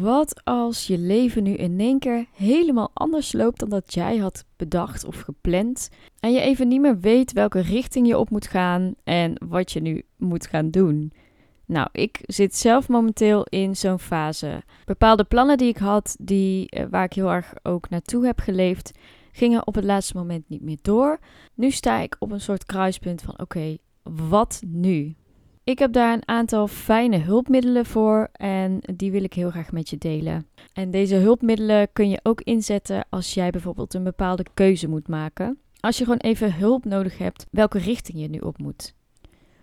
Wat als je leven nu in één keer helemaal anders loopt dan dat jij had bedacht of gepland en je even niet meer weet welke richting je op moet gaan en wat je nu moet gaan doen? Nou, ik zit zelf momenteel in zo'n fase. Bepaalde plannen die ik had, die, eh, waar ik heel erg ook naartoe heb geleefd, gingen op het laatste moment niet meer door. Nu sta ik op een soort kruispunt van: oké, wat nu? Ik heb daar een aantal fijne hulpmiddelen voor en die wil ik heel graag met je delen. En deze hulpmiddelen kun je ook inzetten als jij bijvoorbeeld een bepaalde keuze moet maken. Als je gewoon even hulp nodig hebt, welke richting je nu op moet.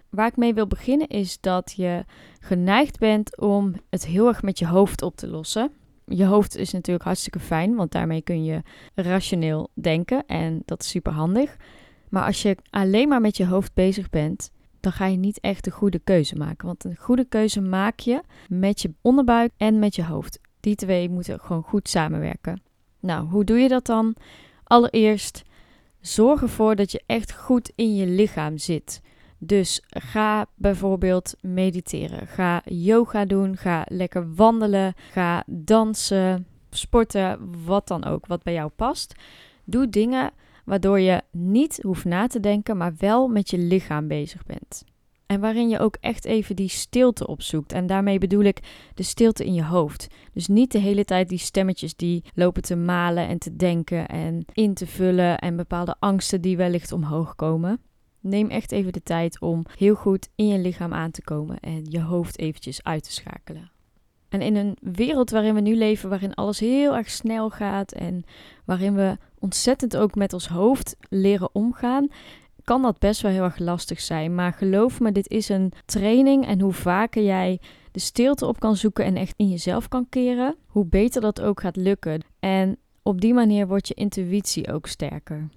Waar ik mee wil beginnen is dat je geneigd bent om het heel erg met je hoofd op te lossen. Je hoofd is natuurlijk hartstikke fijn, want daarmee kun je rationeel denken en dat is super handig. Maar als je alleen maar met je hoofd bezig bent, dan ga je niet echt de goede keuze maken. Want een goede keuze maak je met je onderbuik en met je hoofd. Die twee moeten gewoon goed samenwerken. Nou, hoe doe je dat dan? Allereerst zorg ervoor dat je echt goed in je lichaam zit. Dus ga bijvoorbeeld mediteren. Ga yoga doen. Ga lekker wandelen. Ga dansen, sporten, wat dan ook, wat bij jou past. Doe dingen waardoor je niet hoeft na te denken, maar wel met je lichaam bezig bent. En waarin je ook echt even die stilte opzoekt. En daarmee bedoel ik de stilte in je hoofd. Dus niet de hele tijd die stemmetjes die lopen te malen en te denken en in te vullen en bepaalde angsten die wellicht omhoog komen. Neem echt even de tijd om heel goed in je lichaam aan te komen en je hoofd eventjes uit te schakelen. En in een wereld waarin we nu leven, waarin alles heel erg snel gaat en waarin we ontzettend ook met ons hoofd leren omgaan, kan dat best wel heel erg lastig zijn. Maar geloof me, dit is een training en hoe vaker jij de stilte op kan zoeken en echt in jezelf kan keren, hoe beter dat ook gaat lukken. En op die manier wordt je intuïtie ook sterker.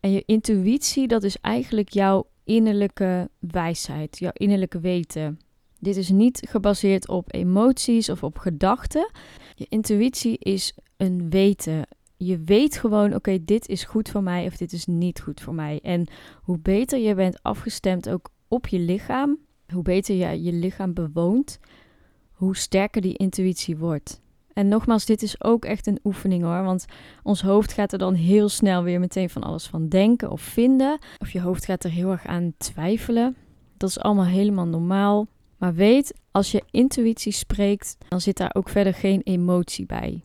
En je intuïtie, dat is eigenlijk jouw innerlijke wijsheid, jouw innerlijke weten. Dit is niet gebaseerd op emoties of op gedachten. Je intuïtie is een weten. Je weet gewoon, oké, dit is goed voor mij of dit is niet goed voor mij. En hoe beter je bent afgestemd ook op je lichaam, hoe beter je je lichaam bewoont, hoe sterker die intuïtie wordt. En nogmaals, dit is ook echt een oefening hoor. Want ons hoofd gaat er dan heel snel weer meteen van alles van denken of vinden. Of je hoofd gaat er heel erg aan twijfelen. Dat is allemaal helemaal normaal. Maar weet, als je intuïtie spreekt, dan zit daar ook verder geen emotie bij.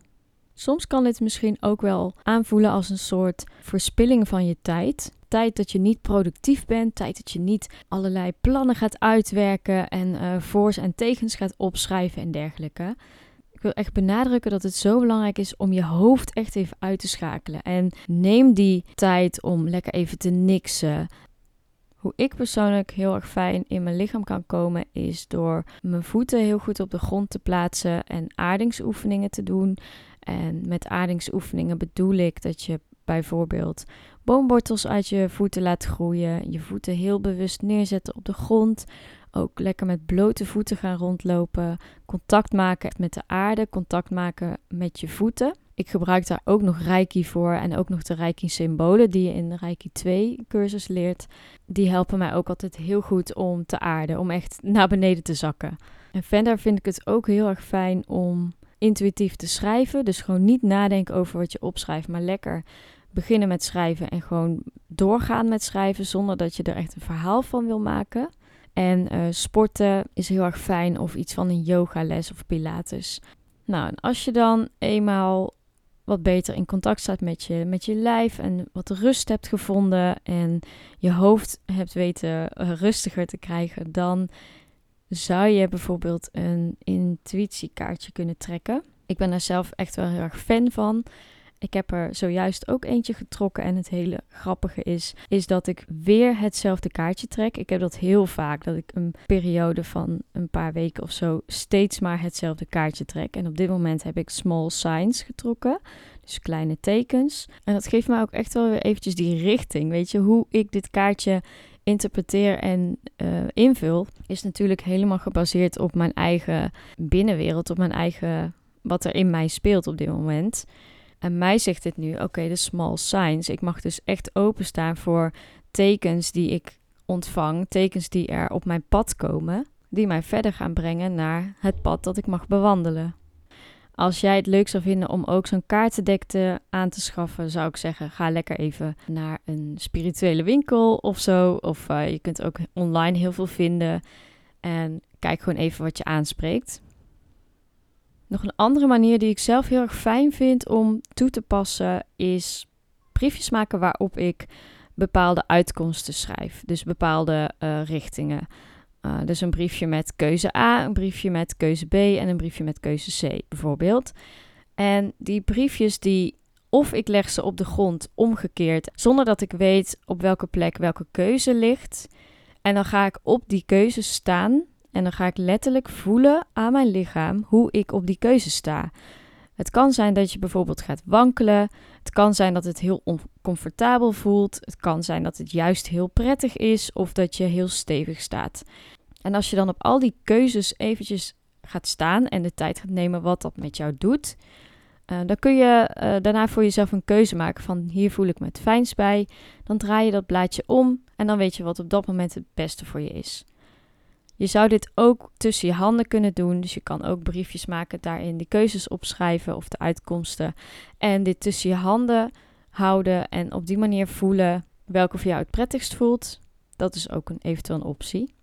Soms kan dit misschien ook wel aanvoelen als een soort verspilling van je tijd. Tijd dat je niet productief bent, tijd dat je niet allerlei plannen gaat uitwerken en uh, voor's en tegens gaat opschrijven en dergelijke. Ik wil echt benadrukken dat het zo belangrijk is om je hoofd echt even uit te schakelen. En neem die tijd om lekker even te niksen. Hoe ik persoonlijk heel erg fijn in mijn lichaam kan komen, is door mijn voeten heel goed op de grond te plaatsen en aardingsoefeningen te doen. En met aardingsoefeningen bedoel ik dat je bijvoorbeeld boomwortels uit je voeten laat groeien, je voeten heel bewust neerzetten op de grond, ook lekker met blote voeten gaan rondlopen, contact maken met de aarde, contact maken met je voeten. Ik gebruik daar ook nog Reiki voor en ook nog de Reiki-symbolen die je in de Reiki 2 cursus leert. Die helpen mij ook altijd heel goed om te aarden, om echt naar beneden te zakken. En verder vind ik het ook heel erg fijn om intuïtief te schrijven. Dus gewoon niet nadenken over wat je opschrijft, maar lekker beginnen met schrijven en gewoon doorgaan met schrijven zonder dat je er echt een verhaal van wil maken. En uh, sporten is heel erg fijn of iets van een yogales of pilates. Nou, en als je dan eenmaal wat beter in contact staat met je, met je lijf en wat rust hebt gevonden en je hoofd hebt weten eh, rustiger te krijgen, dan zou je bijvoorbeeld een intuïtiekaartje kunnen trekken. Ik ben daar zelf echt wel heel erg fan van. Ik heb er zojuist ook eentje getrokken en het hele grappige is, is dat ik weer hetzelfde kaartje trek. Ik heb dat heel vaak, dat ik een periode van een paar weken of zo steeds maar hetzelfde kaartje trek. En op dit moment heb ik small signs getrokken, dus kleine tekens. En dat geeft me ook echt wel weer eventjes die richting, weet je, hoe ik dit kaartje interpreteer en uh, invul, is natuurlijk helemaal gebaseerd op mijn eigen binnenwereld, op mijn eigen wat er in mij speelt op dit moment. En mij zegt dit nu, oké, de small signs. Ik mag dus echt openstaan voor tekens die ik ontvang, tekens die er op mijn pad komen, die mij verder gaan brengen naar het pad dat ik mag bewandelen. Als jij het leuk zou vinden om ook zo'n kaartendek te, aan te schaffen, zou ik zeggen: ga lekker even naar een spirituele winkel of zo. Of uh, je kunt ook online heel veel vinden. En kijk gewoon even wat je aanspreekt. Nog een andere manier die ik zelf heel erg fijn vind om toe te passen is briefjes maken waarop ik bepaalde uitkomsten schrijf. Dus bepaalde uh, richtingen. Uh, dus een briefje met keuze A, een briefje met keuze B en een briefje met keuze C bijvoorbeeld. En die briefjes die of ik leg ze op de grond omgekeerd zonder dat ik weet op welke plek welke keuze ligt. En dan ga ik op die keuze staan en dan ga ik letterlijk voelen aan mijn lichaam hoe ik op die keuze sta. Het kan zijn dat je bijvoorbeeld gaat wankelen. Het kan zijn dat het heel oncomfortabel voelt. Het kan zijn dat het juist heel prettig is of dat je heel stevig staat. En als je dan op al die keuzes eventjes gaat staan en de tijd gaat nemen wat dat met jou doet, uh, dan kun je uh, daarna voor jezelf een keuze maken van hier voel ik me het fijnst bij. Dan draai je dat blaadje om en dan weet je wat op dat moment het beste voor je is. Je zou dit ook tussen je handen kunnen doen. Dus je kan ook briefjes maken, daarin de keuzes opschrijven of de uitkomsten. En dit tussen je handen houden en op die manier voelen welke voor jou het prettigst voelt. Dat is ook een eventueel een optie.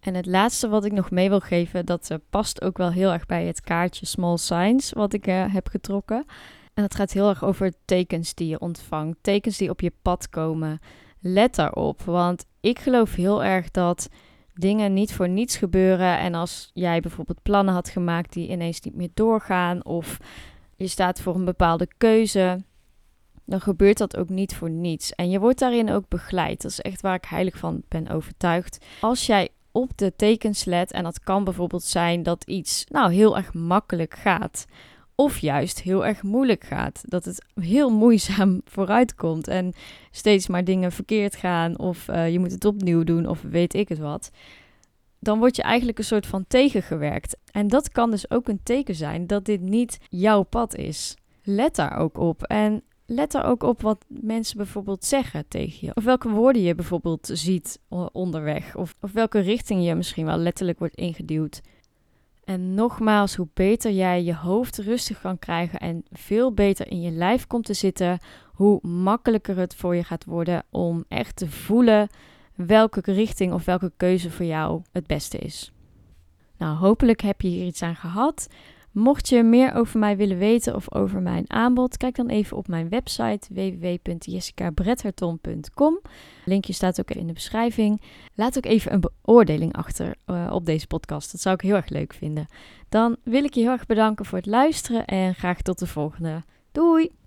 En het laatste wat ik nog mee wil geven, dat uh, past ook wel heel erg bij het kaartje Small Signs wat ik uh, heb getrokken. En dat gaat heel erg over tekens die je ontvangt, tekens die op je pad komen. Let daarop, want ik geloof heel erg dat dingen niet voor niets gebeuren. En als jij bijvoorbeeld plannen had gemaakt die ineens niet meer doorgaan, of je staat voor een bepaalde keuze, dan gebeurt dat ook niet voor niets. En je wordt daarin ook begeleid. Dat is echt waar ik heilig van ben overtuigd. Als jij op de tekens let, en dat kan bijvoorbeeld zijn dat iets nou heel erg makkelijk gaat. Of juist heel erg moeilijk gaat. Dat het heel moeizaam vooruit komt en steeds maar dingen verkeerd gaan. Of uh, je moet het opnieuw doen of weet ik het wat. Dan word je eigenlijk een soort van tegengewerkt. En dat kan dus ook een teken zijn dat dit niet jouw pad is. Let daar ook op. En let er ook op wat mensen bijvoorbeeld zeggen tegen je. Of welke woorden je bijvoorbeeld ziet onderweg. Of, of welke richting je misschien wel letterlijk wordt ingeduwd. En nogmaals, hoe beter jij je hoofd rustig kan krijgen en veel beter in je lijf komt te zitten, hoe makkelijker het voor je gaat worden om echt te voelen welke richting of welke keuze voor jou het beste is. Nou, hopelijk heb je hier iets aan gehad. Mocht je meer over mij willen weten of over mijn aanbod, kijk dan even op mijn website www.jessicabretherton.com. Linkje staat ook in de beschrijving. Laat ook even een beoordeling achter uh, op deze podcast. Dat zou ik heel erg leuk vinden. Dan wil ik je heel erg bedanken voor het luisteren en graag tot de volgende. Doei!